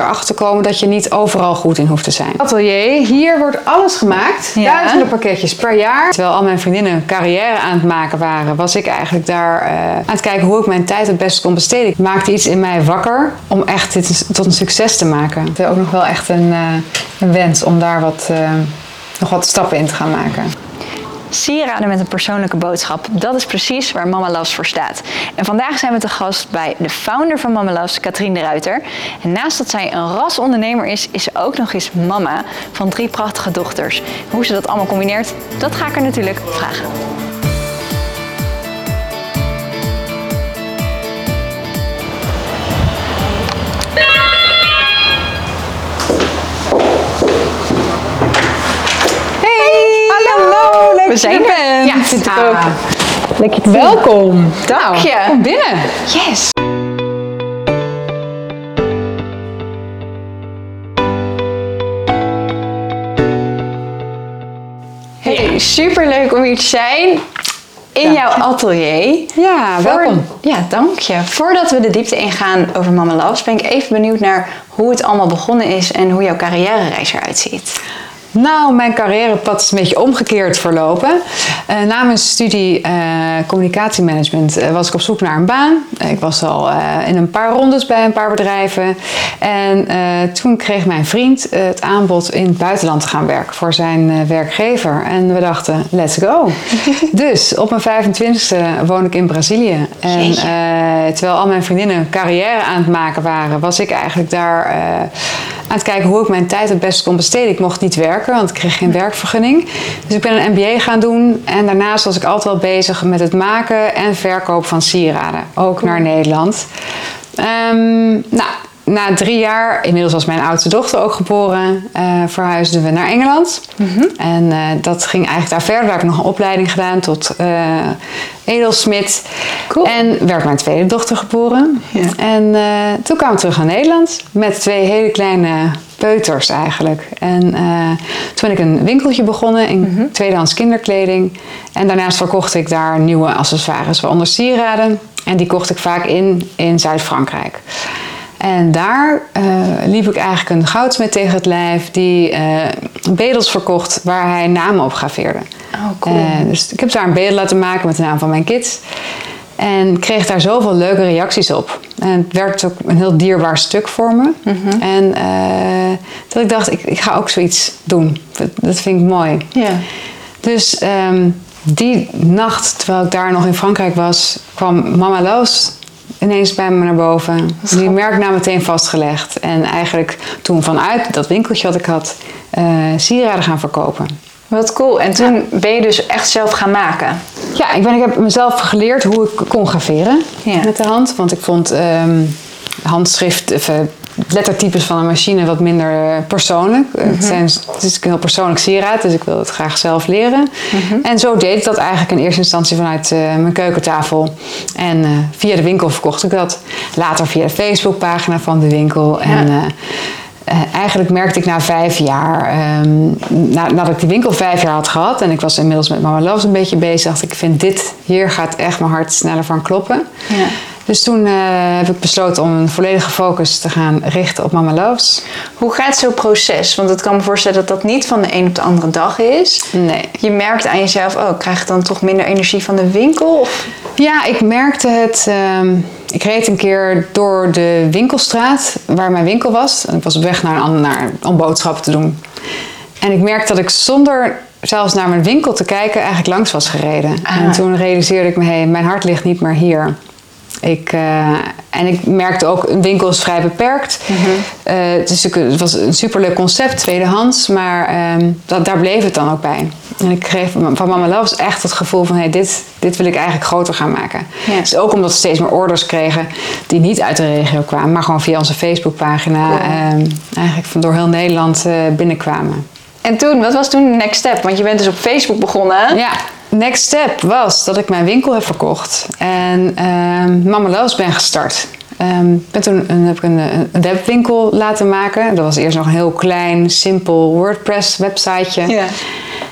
erachter te komen dat je niet overal goed in hoeft te zijn. Atelier, hier wordt alles gemaakt. Ja. Duizenden pakketjes per jaar. Terwijl al mijn vriendinnen carrière aan het maken waren, was ik eigenlijk daar eh, aan het kijken hoe ik mijn tijd het beste kon besteden. Ik maakte iets in mij wakker om echt dit tot een succes te maken. Het is ook nog wel echt een, eh, een wens om daar wat, eh, nog wat stappen in te gaan maken. Sieraden met een persoonlijke boodschap, dat is precies waar Mama Loves voor staat. En vandaag zijn we te gast bij de founder van Mama Loves, Katrien de Ruiter. En naast dat zij een rasondernemer is, is ze ook nog eens mama van drie prachtige dochters. Hoe ze dat allemaal combineert, dat ga ik er natuurlijk vragen. Zijn er. bent. Ja, vind ik ook. Lekker te Welkom. Dank je. Kom binnen. Yes! Hey, superleuk om hier te zijn in jouw atelier. Ja, Voor- welkom. Ja, dank je. Voordat we de diepte ingaan over Mama Loves, ben ik even benieuwd naar hoe het allemaal begonnen is en hoe jouw carrière-reis eruit ziet. Nou, mijn carrièrepad is een beetje omgekeerd verlopen. Eh, na mijn studie eh, communicatiemanagement eh, was ik op zoek naar een baan. Ik was al in een paar rondes bij een paar bedrijven. En toen kreeg mijn vriend het aanbod in het buitenland te gaan werken voor zijn werkgever. En we dachten, let's go. dus op mijn 25e woon ik in Brazilië. En terwijl al mijn vriendinnen carrière aan het maken waren, was ik eigenlijk daar aan het kijken hoe ik mijn tijd het beste kon besteden. Ik mocht niet werken, want ik kreeg geen werkvergunning. Dus ik ben een MBA gaan doen. En daarnaast was ik altijd wel bezig met het maken en verkopen van sieraden. Ook naar Nederland. Ehm, nou, na drie jaar, inmiddels was mijn oudste dochter ook geboren, eh, verhuisden we naar Engeland. En eh, dat ging eigenlijk daar verder. Daar heb ik nog een opleiding gedaan tot eh edelsmid. Cool. En werd mijn tweede dochter geboren. Ja. En toen kwamen we terug naar Nederland met twee hele kleine peuters eigenlijk. En toen ben ik een winkeltje begonnen in tweedehands kinderkleding. En daarnaast verkocht ik daar nieuwe accessoires, waaronder sieraden. En die kocht ik vaak in in Zuid-Frankrijk. En daar eh, liep ik eigenlijk een goudsmid tegen het lijf die eh, bedels verkocht waar hij namen op graveerde. Oh, cool. Eh, dus ik heb daar een bedel laten maken met de naam van mijn kids. En kreeg daar zoveel leuke reacties op. En het werd ook een heel dierbaar stuk voor me. Mhm. En dat ik dacht, ik, ik ga ook zoiets doen. Dat, vind ik mooi. Dus ehm, die nacht, terwijl ik daar nog in Frankrijk was, kwam Mama Loos ineens bij me naar boven. Die merknaam meteen vastgelegd. En eigenlijk toen vanuit dat winkeltje wat ik had, eh, sieraden gaan verkopen. Wat cool. En toen ben je dus echt zelf gaan maken. Ja, ik, ben, ik heb mezelf geleerd hoe ik kon graveren Ja. met de hand. Want ik vond ehm, handschrift, of, eh, lettertypes van een machine wat minder persoonlijk. het, zijn, het is een heel persoonlijk sieraad, dus ik wil het graag zelf leren. En zo deed ik dat eigenlijk in eerste instantie vanuit eh, mijn keukentafel. En eh, via de winkel verkocht ik dat. Later via de Facebookpagina van de winkel. En, eh, eigenlijk merkte ik na vijf jaar, ehm, na, nadat ik die winkel vijf jaar had gehad en ik was inmiddels met Mama Loves een beetje bezig, dacht ik, ik vind dit, hier gaat echt mijn hart sneller van kloppen. Ja. Dus toen eh, heb ik besloten om een volledige focus te gaan richten op Mama Loves. Hoe gaat zo'n proces? Want ik kan me voorstellen dat dat niet van de een op de andere dag is. Nee. Je merkt aan jezelf, oh, ik krijg dan toch minder energie van de winkel? Of? Ja, ik merkte het. ehm, ik reed een keer door de winkelstraat waar mijn winkel was. En ik was op weg naar een naar, om boodschappen te doen. En ik merkte dat ik zonder zelfs naar mijn winkel te kijken eigenlijk langs was gereden. Ah. En toen realiseerde ik me, hé, mijn hart ligt niet meer hier. Ik, eh, en ik merkte ook, een winkel is vrij beperkt. Het, is natuurlijk- het was een superleuk concept, tweedehands, maar ehm, dat, daar bleef het dan ook bij. En ik kreeg van Mama Loves echt het gevoel van, hey, dit, dit wil ik eigenlijk groter gaan maken. Ja. Dus ook omdat we steeds meer orders kregen die niet uit de regio kwamen, maar gewoon via onze Facebookpagina Cool. ehm, eigenlijk van door heel Nederland eh, binnenkwamen. En toen, wat was toen de next step? Want je bent dus op Facebook begonnen. Ja, next step was dat ik mijn winkel heb verkocht en ehm Mama Loves ben gestart. Ehm, ik ben toen heb ik een, webwinkel laten maken. Dat was eerst nog een heel klein, simpel WordPress websiteje. Ja.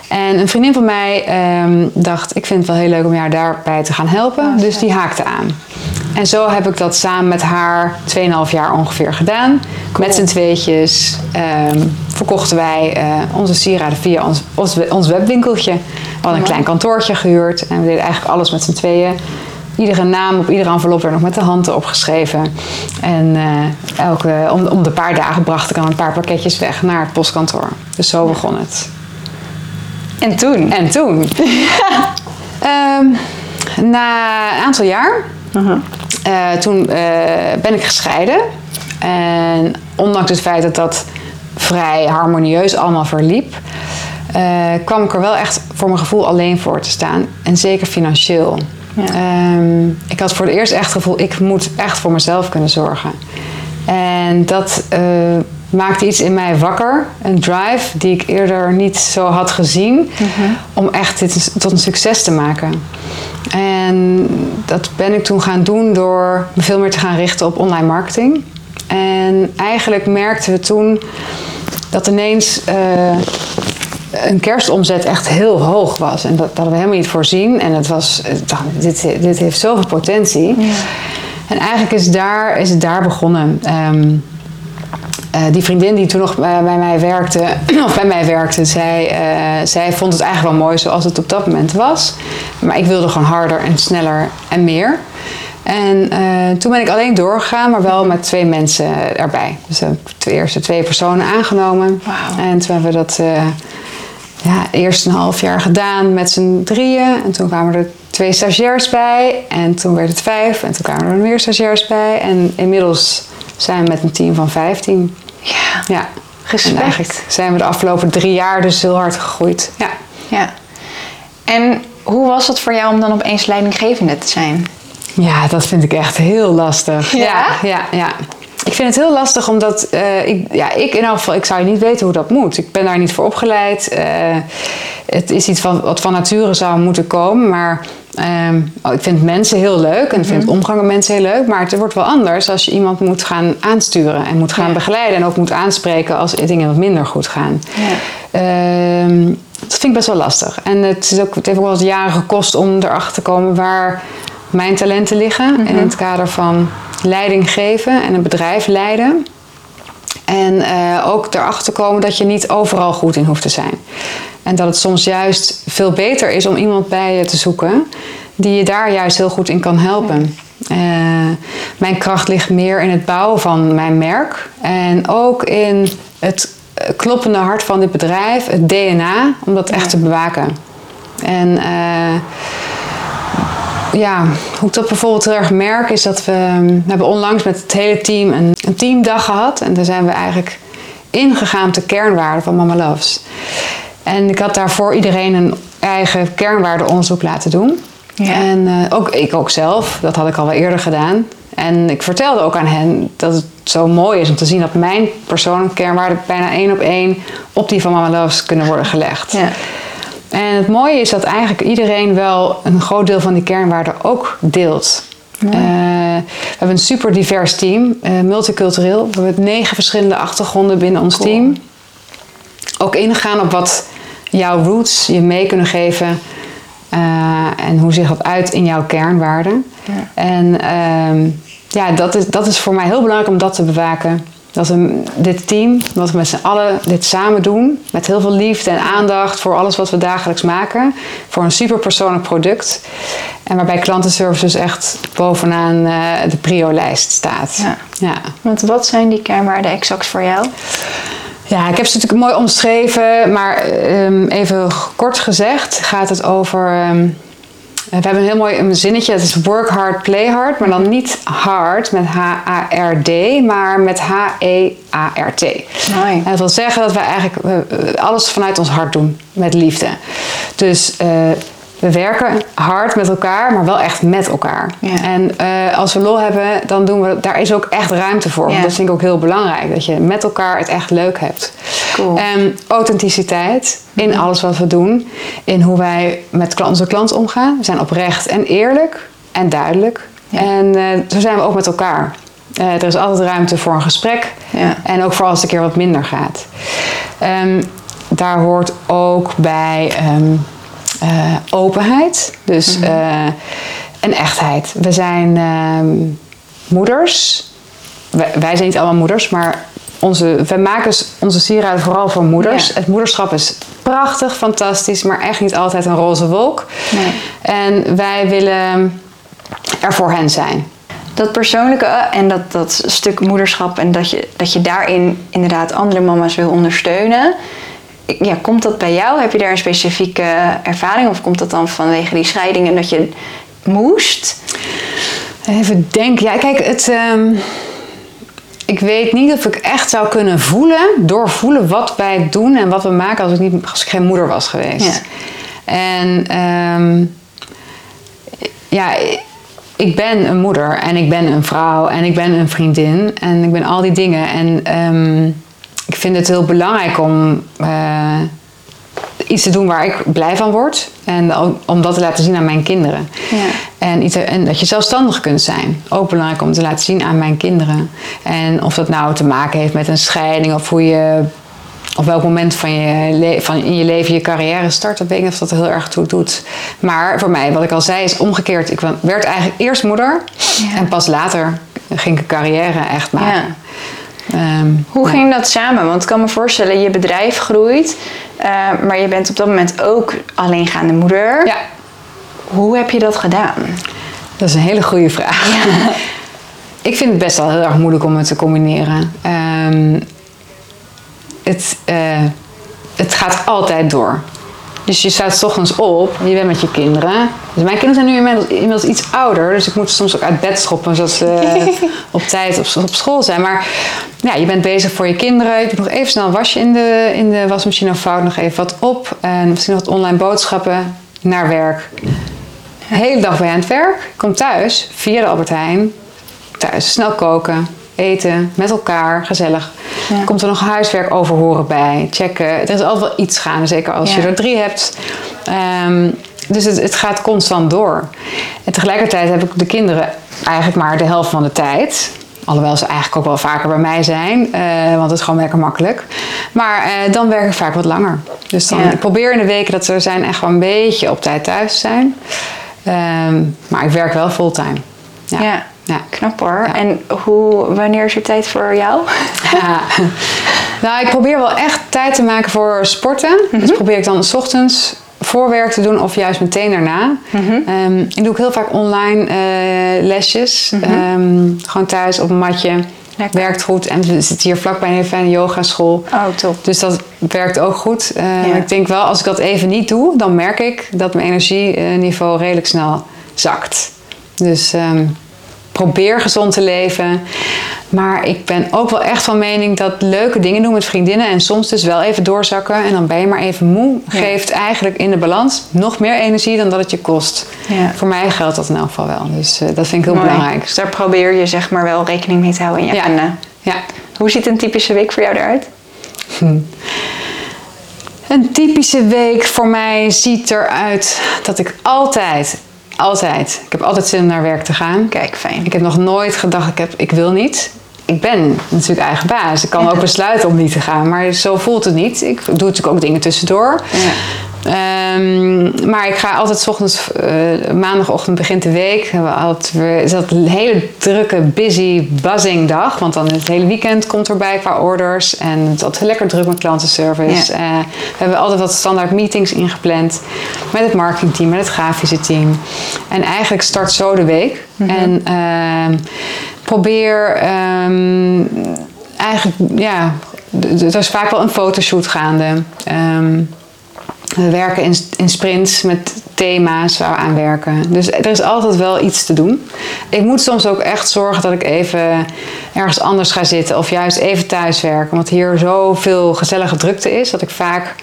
En een vriendin van mij ehm, dacht, ik vind het wel heel leuk om jou daarbij te gaan helpen. Oh, dus die haakte aan. En zo heb ik dat samen met haar 2,5 jaar ongeveer gedaan. Met z'n tweetjes ehm, verkochten wij eh, onze sieraden via ons, ons, ons webwinkeltje. We hadden een klein kantoortje gehuurd en we deden eigenlijk alles met z'n tweeën. Iedere naam op iedere envelop werd nog met de hand opgeschreven. En eh, elke, om, om de paar dagen bracht ik dan een paar pakketjes weg naar het postkantoor. Dus zo begon het. En toen? En toen? Ehm, na een aantal jaar, eh, toen eh, ben ik gescheiden. En ondanks het feit dat dat vrij harmonieus allemaal verliep, eh, kwam ik er wel echt voor mijn gevoel alleen voor te staan. En zeker financieel. Ja. Ehm, ik had voor het eerst echt het gevoel, ik moet echt voor mezelf kunnen zorgen. En dat eh, maakte iets in mij wakker, een drive die ik eerder niet zo had gezien, om echt dit tot een succes te maken. En dat ben ik toen gaan doen door me veel meer te gaan richten op online marketing. En eigenlijk merkten we toen dat ineens eh, een kerstomzet echt heel hoog was. En dat, dat hadden we helemaal niet voorzien. En het was, dit, dit heeft zoveel potentie. En eigenlijk is, daar, is het daar begonnen. Ehm, eh, die vriendin die toen nog bij, bij mij werkte, of bij mij werkte, zij, eh, zij vond het eigenlijk wel mooi zoals het op dat moment was. Maar ik wilde gewoon harder en sneller en meer. En eh, toen ben ik alleen doorgegaan, maar wel met twee mensen erbij. Dus de eerste twee personen aangenomen. En toen hebben we dat eh, ja, eerst een half jaar gedaan met z'n drieën. En toen kwamen er twee stagiairs bij. En toen werd het vijf. En toen kwamen er meer stagiairs bij. En inmiddels zijn we met een team van 15. Ja. Ja. Respect. En eigenlijk zijn we de afgelopen drie jaar dus heel hard gegroeid. Ja. ja. En hoe was het voor jou om dan opeens leidinggevende te zijn? Ja, dat vind ik echt heel lastig. Ja? Ja, ja, ja. Ik vind het heel lastig omdat eh, ik, ja, ik in elk geval, ik zou niet weten hoe dat moet. Ik ben daar niet voor opgeleid. Eh, het is iets van, wat van nature zou moeten komen, maar ehm, oh, ik vind mensen heel leuk en ik vind omgang met mensen heel leuk. Maar het wordt wel anders als je iemand moet gaan aansturen en moet gaan Ja. begeleiden en ook moet aanspreken als dingen wat minder goed gaan. Ja. Ehm, dat vind ik best wel lastig. En het, is ook, het heeft ook wel eens jaren gekost om erachter te komen waar mijn talenten liggen. In het kader van leiding geven en een bedrijf leiden. En eh, ook erachter komen dat je niet overal goed in hoeft te zijn. En dat het soms juist veel beter is om iemand bij je te zoeken die je daar juist heel goed in kan helpen. Eh, mijn kracht ligt meer in het bouwen van mijn merk en ook in het eh, kloppende hart van dit bedrijf, het DNA, om dat echt te bewaken. En ja, hoe ik dat bijvoorbeeld heel erg merk, is dat we, we hebben onlangs met het hele team een, een teamdag gehad. En daar zijn we eigenlijk ingegaan op de kernwaarden van Mama Loves. En ik had daarvoor iedereen een eigen kernwaardeonderzoek laten doen. Ja. En eh, ook, ik ook zelf, dat had ik al wel eerder gedaan. En ik vertelde ook aan hen dat het zo mooi is om te zien dat mijn persoonlijke kernwaarden bijna één op één op die van Mama Loves kunnen worden gelegd. Ja. En het mooie is dat eigenlijk iedereen wel een groot deel van die kernwaarden ook deelt. Eh, we hebben een super divers team, eh, multicultureel. We hebben negen verschillende achtergronden binnen ons Cool. team. Ook ingaan op wat jouw roots je mee kunnen geven. eh, en hoe zich dat uit in jouw kernwaarden. Ja. En ehm, ja, dat is, dat is voor mij heel belangrijk om dat te bewaken. Dat we dit team, wat we met z'n allen dit samen doen, met heel veel liefde en aandacht voor alles wat we dagelijks maken, voor een super persoonlijk product. En waarbij klantenservice dus echt bovenaan eh, de prio-lijst staat. Ja. Ja. Want wat zijn die kernwaarden exact voor jou? Ja, ik heb ze natuurlijk mooi omschreven, maar ehm, even kort gezegd gaat het over. ehm, we hebben een heel mooi een zinnetje, dat is work hard, play hard, maar dan niet hard met H-A-R-D, maar met H-E-A-R-T. Mooi. En dat wil zeggen dat we eigenlijk eh, alles vanuit ons hart doen, met liefde. Dus eh, we werken hard met elkaar, maar wel echt met elkaar. Ja. En eh, als we lol hebben, dan doen we, daar is ook echt ruimte voor. Ja. Dat vind ik ook heel belangrijk, dat je met elkaar het echt leuk hebt. Cool. En authenticiteit in alles wat we doen. In hoe wij met klant- onze klant omgaan. We zijn oprecht en eerlijk en duidelijk. En eh, zo zijn we ook met elkaar. Eh, er is altijd ruimte voor een gesprek. En ook voor als het een keer wat minder gaat. Ehm, daar hoort ook bij ehm, eh, openheid. Dus Mhm. eh, en echtheid. We zijn ehm, moeders. Wij, wij zijn niet allemaal moeders, maar onze, wij maken onze sieraden vooral voor moeders. Ja. Het moederschap is prachtig, fantastisch, maar echt niet altijd een roze wolk. Nee. En wij willen er voor hen zijn. Dat persoonlijke en dat, dat stuk moederschap en dat je, dat je daarin inderdaad andere mama's wil ondersteunen. Ja, komt dat bij jou? Heb je daar een specifieke ervaring of komt dat dan vanwege die scheiding en dat je moest? Even denken. Ja, kijk, het. ehm, ik weet niet of ik echt zou kunnen voelen, doorvoelen wat wij doen en wat we maken als ik, niet, als ik geen moeder was geweest. En ehm, ja, ik ben een moeder en ik ben een vrouw en ik ben een vriendin en ik ben al die dingen. En ik vind het heel belangrijk om eh, iets te doen waar ik blij van word. En om- om dat te laten zien aan mijn kinderen. Ja. En, iets, en dat je zelfstandig kunt zijn. Ook belangrijk om te laten zien aan mijn kinderen. En of dat nou te maken heeft met een scheiding of hoe je op welk moment van je van in je leven je carrière start, dat weet ik niet of dat er heel erg toe doet. Maar voor mij, wat ik al zei, is omgekeerd. Ik werd eigenlijk eerst moeder Ja. en pas later ging ik een carrière echt maken. Ehm, Hoe ja. ging dat samen? Want ik kan me voorstellen, je bedrijf groeit, eh, maar je bent op dat moment ook alleengaande moeder. Ja, Hoe heb je dat gedaan? dat is een hele goede vraag. ik vind het best wel heel erg moeilijk om het te combineren. Ehm, het, eh, het gaat altijd door. Dus je staat 's ochtends op, je bent met je kinderen. Dus mijn kinderen zijn nu inmiddels, inmiddels iets ouder, dus ik moet soms ook uit bed schoppen zodat ze op tijd op, op school zijn. Maar ja, je bent bezig voor je kinderen. Je doet nog even snel een wasje in de, in de wasmachine of vouwt nog even wat op. En misschien nog wat online boodschappen naar werk. De hele dag je aan het werk. Kom thuis, via de Albert Heijn. Thuis snel koken, eten, met elkaar, gezellig. Ja. Komt er nog huiswerk overhoren bij, checken. Er is altijd wel iets gaande, zeker als Ja. je er drie hebt. Ehm, dus het, het gaat constant door. En tegelijkertijd heb ik de kinderen eigenlijk maar de helft van de tijd. Alhoewel ze eigenlijk ook wel vaker bij mij zijn, eh, want het is gewoon lekker makkelijk. Maar eh, dan werk ik vaak wat langer. Dus dan Ja. ik probeer in de weken dat ze er zijn echt wel een beetje op tijd thuis te zijn. Ehm, maar ik werk wel fulltime. Ja. Ja. Knap hoor. Ja. En hoe, wanneer is er tijd voor jou? Ja. Nou, ik probeer wel echt tijd te maken voor sporten. Mhm. Dus probeer ik dan 's ochtends voor werk te doen of juist meteen daarna. Mhm. Ehm, ik doe ook heel vaak online eh, lesjes. Ehm, gewoon thuis op een matje. Mhm. Lekker. Werkt goed. En we zitten hier vlakbij een hele fijne yogaschool. Oh, top. Dus dat werkt ook goed. Eh, Ja. Ik denk wel, als ik dat even niet doe, dan merk ik dat mijn energieniveau redelijk snel zakt. Dus ehm, probeer gezond te leven. Maar ik ben ook wel echt van mening dat leuke dingen doen met vriendinnen en soms dus wel even doorzakken en dan ben je maar even moe, Ja. geeft eigenlijk in de balans nog meer energie dan dat het je kost. Ja. Voor mij geldt dat in elk geval wel. Dus eh, dat vind ik heel Mooi. belangrijk. Dus daar probeer je zeg maar wel rekening mee te houden in je Ja. agenda. Ja. Hoe ziet een typische week voor jou eruit? Een typische week voor mij ziet eruit dat ik altijd, altijd, ik heb altijd zin om naar werk te gaan. Kijk, fijn. Ik heb nog nooit gedacht, ik, heb, ik wil niet. Ik ben natuurlijk eigen baas. Ik kan ook besluiten om niet te gaan, maar zo voelt het niet. Ik doe natuurlijk ook dingen tussendoor. Ja. Ehm, maar ik ga altijd ochtends, eh, maandagochtend begint de week. Hebben we altijd weer, is dat een hele drukke, busy, buzzing dag. Want dan het hele weekend komt erbij qua orders. En het is altijd lekker druk met klantenservice. Ja. Eh, we hebben altijd wat standaard meetings ingepland. Met het marketingteam, met het grafische team. En eigenlijk start zo de week. En ehm, probeer ehm, eigenlijk, ja, er is vaak wel een fotoshoot gaande. Ehm, we werken in, in sprints met thema's waar we aan werken. Dus er is altijd wel iets te doen. Ik moet soms ook echt zorgen dat ik even ergens anders ga zitten of juist even thuis werken. Omdat hier zoveel gezellige drukte is dat ik vaak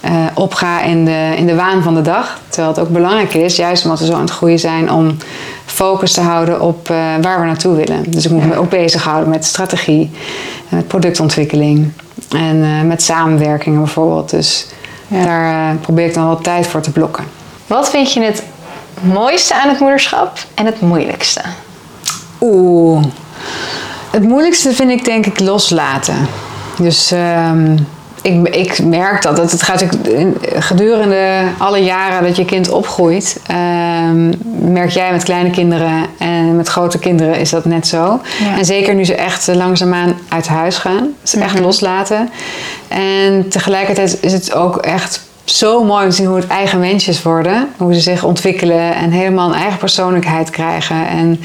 eh, opga in de, in de waan van de dag. Terwijl het ook belangrijk is, juist omdat we zo aan het groeien zijn, om focus te houden op eh, waar we naartoe willen. Dus ik moet me ook bezighouden met strategie, en met productontwikkeling en eh, met samenwerkingen bijvoorbeeld. Dus Daar eh, probeer ik dan wel tijd voor te blokken. Wat vind je het mooiste aan het moederschap en het moeilijkste? Oeh. Het moeilijkste vind ik denk ik loslaten. Dus ehm, ik, ik merk dat. Het, het gaat gedurende alle jaren dat je kind opgroeit. ehm, merk jij met kleine kinderen en met grote kinderen is dat net zo. Ja. En zeker nu ze echt langzaamaan uit huis gaan. Ze echt loslaten. En tegelijkertijd is het ook echt zo mooi om te zien hoe het eigen mensjes worden. Hoe ze zich ontwikkelen en helemaal een eigen persoonlijkheid krijgen. En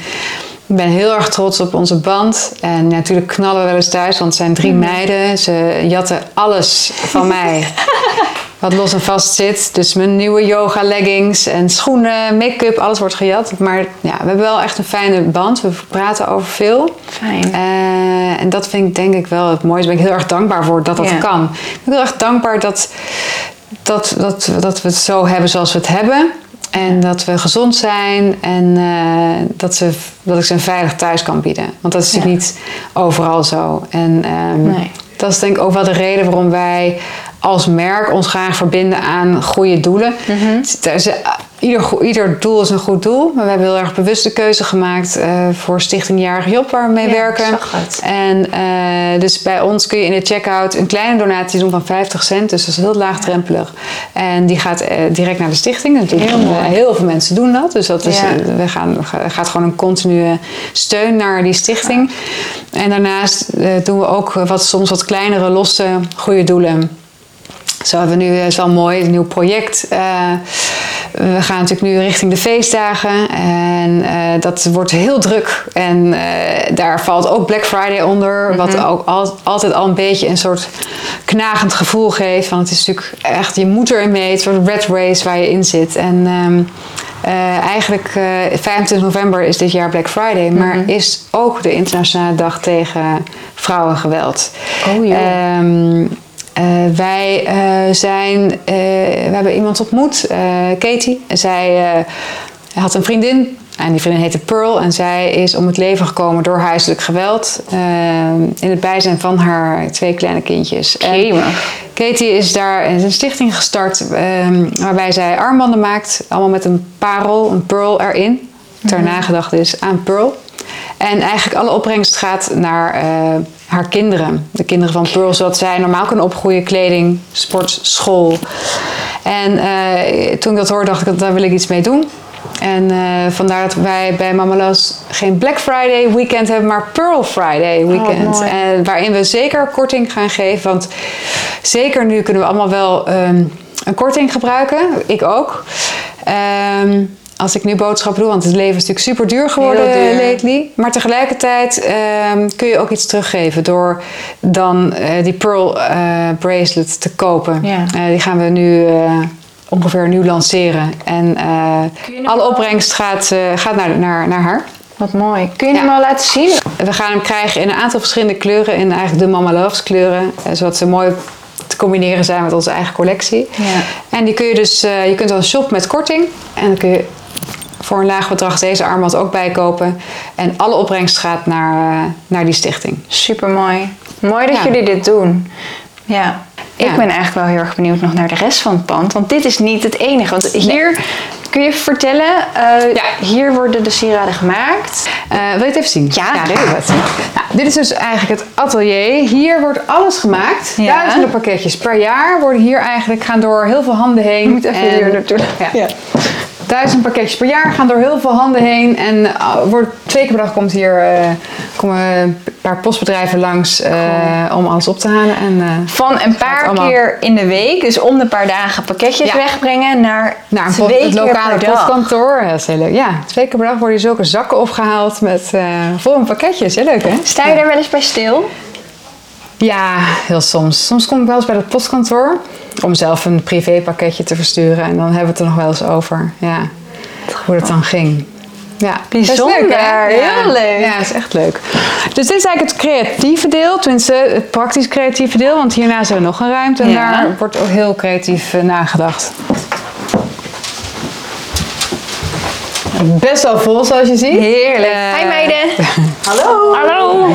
ik ben heel erg trots op onze band. En natuurlijk knallen we wel eens thuis, want het zijn drie meiden. Ze jatten alles van mij. Wat los en vast zit. Dus mijn nieuwe yoga leggings en schoenen, make-up, alles wordt gejat. Maar ja, we hebben wel echt een fijne band. We praten over veel. Fijn. Eh, en dat vind ik denk ik wel het mooiste. Daar ben ik heel erg dankbaar voor dat dat kan. Ik ben heel erg dankbaar dat, dat, dat, dat we het zo hebben zoals we het hebben. En dat we gezond zijn en eh, dat, ze, dat ik ze een veilig thuis kan bieden. Want dat is natuurlijk niet overal zo. En ehm, Nee. dat is denk ik ook wel de reden waarom wij als merk ons graag verbinden aan goede doelen. Is- ieder, ieder doel is een goed doel. Maar we hebben heel erg bewust de keuze gemaakt eh, voor Stichting Jarige Job waar we mee Ja, werken. En eh, dus bij ons kun je in de checkout een kleine donatie doen van 50 cent. Dus dat is heel laagdrempelig. En die gaat eh, direct naar de stichting. Natuurlijk, Heel veel mensen doen dat. Dus dat is, Ja. we gaan, ga- gaat gewoon een continue steun naar die stichting. En daarnaast doen we ook wat, soms wat kleinere, losse, goede doelen. Zo hebben we nu, eh, is wel mooi, een nieuw project. Eh, we gaan natuurlijk nu richting de feestdagen. En eh, dat wordt heel druk. En daar valt ook Black Friday onder. Wat ook al- altijd al een beetje een soort knagend gevoel geeft. Want het is natuurlijk echt, je moet erin mee. Het is een soort red race waar je in zit. En eh, eigenlijk eh 25 november is dit jaar Black Friday. Maar is ook de internationale dag tegen vrouwengeweld. Oh. Ehm, eh, wij eh, zijn, eh, we hebben iemand ontmoet, Katie. Zij had een vriendin en die vriendin heette Pearl. En zij is om het leven gekomen door huiselijk geweld. in het bijzijn van haar twee kleine kindjes. Katie is daar een stichting gestart ehm, waarbij zij armbanden maakt. Allemaal met een parel, een pearl erin. Ter nagedachtenis aan Pearl. En eigenlijk alle opbrengst gaat naar eh, haar kinderen. De kinderen van Pearl, zodat zij normaal kunnen opgroeien. Kleding, sport, school. En eh, toen ik dat hoorde, dacht ik, daar wil ik iets mee doen. En eh, vandaar dat wij bij Mama Loves geen Black Friday weekend hebben, maar Pearl Friday weekend. mooi. en waarin we zeker korting gaan geven. Want zeker nu kunnen we allemaal wel ehm, een korting gebruiken. Ik ook. Ehm, als ik nu boodschappen doe, want het leven is natuurlijk super duur geworden duur. lately. Maar tegelijkertijd ehm, kun je ook iets teruggeven door dan eh, die Pearl eh, bracelet te kopen. Ja. Eh, die gaan we nu ongeveer nu lanceren. En alle al- opbrengst gaat, gaat naar, naar, naar haar. Wat mooi. Kun je Ja. hem al laten zien? We gaan hem krijgen in een aantal verschillende kleuren. In eigenlijk de Mama Loves kleuren. Zodat ze mooi te combineren zijn met onze eigen collectie. Ja. En die kun je dus... je kunt dan shoppen met korting. En dan kun je voor een laag bedrag deze armband ook bijkopen. En alle opbrengst gaat naar, eh, naar die stichting. Super mooi. Mooi dat Ja. jullie dit doen. Ja. Ik Ja. ben eigenlijk wel heel erg benieuwd nog naar de rest van het pand. Want dit is niet het enige. Want hier kun je vertellen, eh, Ja. hier worden de sieraden gemaakt. Eh, wil je het even zien? Ja, dit graag. is het. Nou, dit is dus eigenlijk het atelier. Hier wordt alles gemaakt. Ja. Duizenden pakketjes per jaar worden hier eigenlijk gaan door heel veel handen heen. Je moet even En- hier naartoe. Ja. Duizend pakketjes per jaar gaan door heel veel handen heen. En uh, wordt, twee keer per dag komt hier, eh, komen een paar postbedrijven langs eh, om alles op te halen. En, eh, Van een paar keer in de week, dus om de paar dagen pakketjes Ja. wegbrengen, naar, naar een twee het lokale per postkantoor. Dat is heel leuk. Ja, twee keer per dag worden hier zulke zakken opgehaald met eh vol met pakketjes. Heel leuk hè? Sta je daar wel eens bij stil? Ja, heel soms. Soms kom ik wel eens bij het postkantoor om zelf een privépakketje te versturen. En dan hebben we het er nog wel eens over. Ja, hoe dat dan ging. Ja, Bijzonder, leuk, hè? heel leuk. Ja, dat is echt leuk. Dus dit is eigenlijk het creatieve deel, tenminste het praktisch creatieve deel. Want hierna is er nog een ruimte en Ja. daar wordt ook heel creatief eh, nagedacht. Best wel vol zoals je ziet. Heerlijk. Hi meiden. Hallo. Hallo.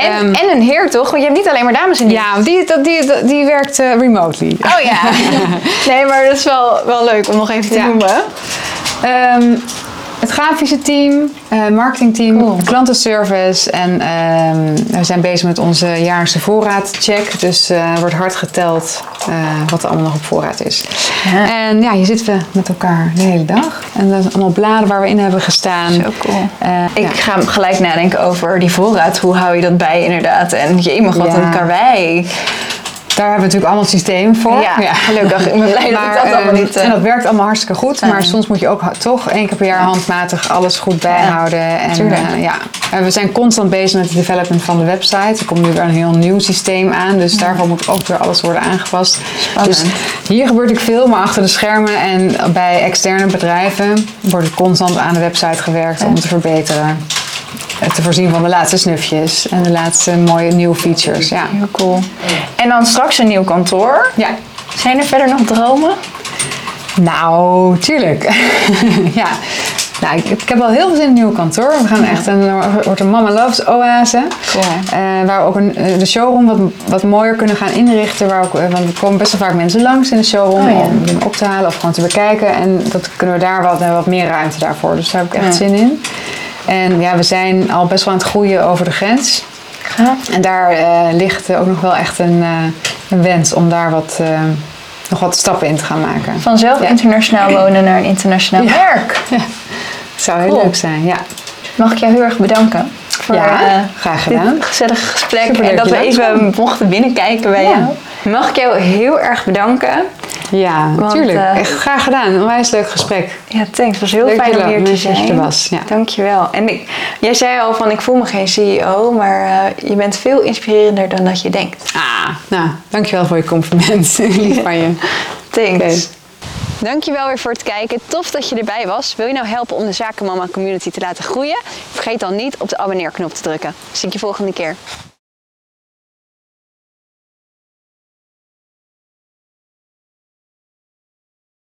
En, Ehm, en een heer toch? Want je hebt niet alleen maar dames in dienst. Ja, die, die, die, die werkt eh, remotely. Oh ja. nee, maar dat is wel, wel leuk om nog even te Ja. noemen. Ehm, Het grafische team, eh marketingteam, Cool. klantenservice en ehm, we zijn bezig met onze jaarlijkse voorraadcheck. Dus er wordt hard geteld eh, wat er allemaal nog op voorraad is. Ja. En ja, hier zitten we met elkaar de hele dag. En dat zijn allemaal bladen waar we in hebben gestaan. Zo cool. Ik ja. ga gelijk nadenken over die voorraad. Hoe hou je dat bij inderdaad? En jemig, wat Ja. een karwei. Daar hebben we natuurlijk allemaal een systeem voor. Ja, gelukkig. Ik ben blij dat ik dat ehm, allemaal niet, eh, En dat werkt allemaal hartstikke goed. Maar soms moet je ook toch één keer per jaar handmatig alles goed bijhouden. en eh, ja, En we zijn constant bezig met het development van de website. Er komt nu weer een heel nieuw systeem aan. Dus daarvoor moet ook weer alles worden aangepast. Spannend. Dus hier gebeurt ook veel, maar achter de schermen en bij externe bedrijven wordt er constant aan de website gewerkt om te verbeteren. Te voorzien van de laatste snufjes en de laatste mooie nieuwe features. Ja. Heel cool. En dan straks een nieuw kantoor. ja. Zijn er verder nog dromen? Nou, tuurlijk. ja. Nou, ik, ik heb wel heel veel zin in een nieuw kantoor. We gaan echt een, wordt een Mama Loves oase. Cool. Eh, waar we ook een, eh, de showroom wat, wat mooier kunnen gaan inrichten. Waar ook, eh, want er komen best wel vaak mensen langs in de showroom Oh, ja. om dingen op te halen of gewoon te bekijken. En dat kunnen we daar wat, wat meer ruimte daarvoor. Dus daar heb ik echt Ja. zin in. En ja, we zijn al best wel aan het groeien over de grens. En daar eh, ligt ook nog wel echt een, eh, een wens om daar wat, eh, nog wat stappen in te gaan maken. Vanzelf Ja. internationaal wonen naar een internationaal Ja. werk. Ja, zou heel Cool. leuk zijn. Ja, Mag ik jou heel erg bedanken voor graag gedaan. dit gezellige gesprek. Superleuk en dat we even mochten binnenkijken bij jou. Mag ik jou heel erg bedanken. Ja natuurlijk. eh, Echt graag gedaan. Een onwijs leuk gesprek. Ja, thanks. Het was heel Leuk fijn dat om je hier te je zijn. er was, ja. Dankjewel. En ik, jij zei al van ik voel me geen CEO, maar eh, je bent veel inspirerender dan dat je denkt. Ah, nou, dankjewel voor je compliment. Lief van je. Thanks. Oké. Dankjewel weer voor het kijken. Tof dat je erbij was. Wil je nou helpen om de Zakenmama community te laten groeien? Vergeet dan niet op de abonneerknop te drukken. Zie ik je volgende keer.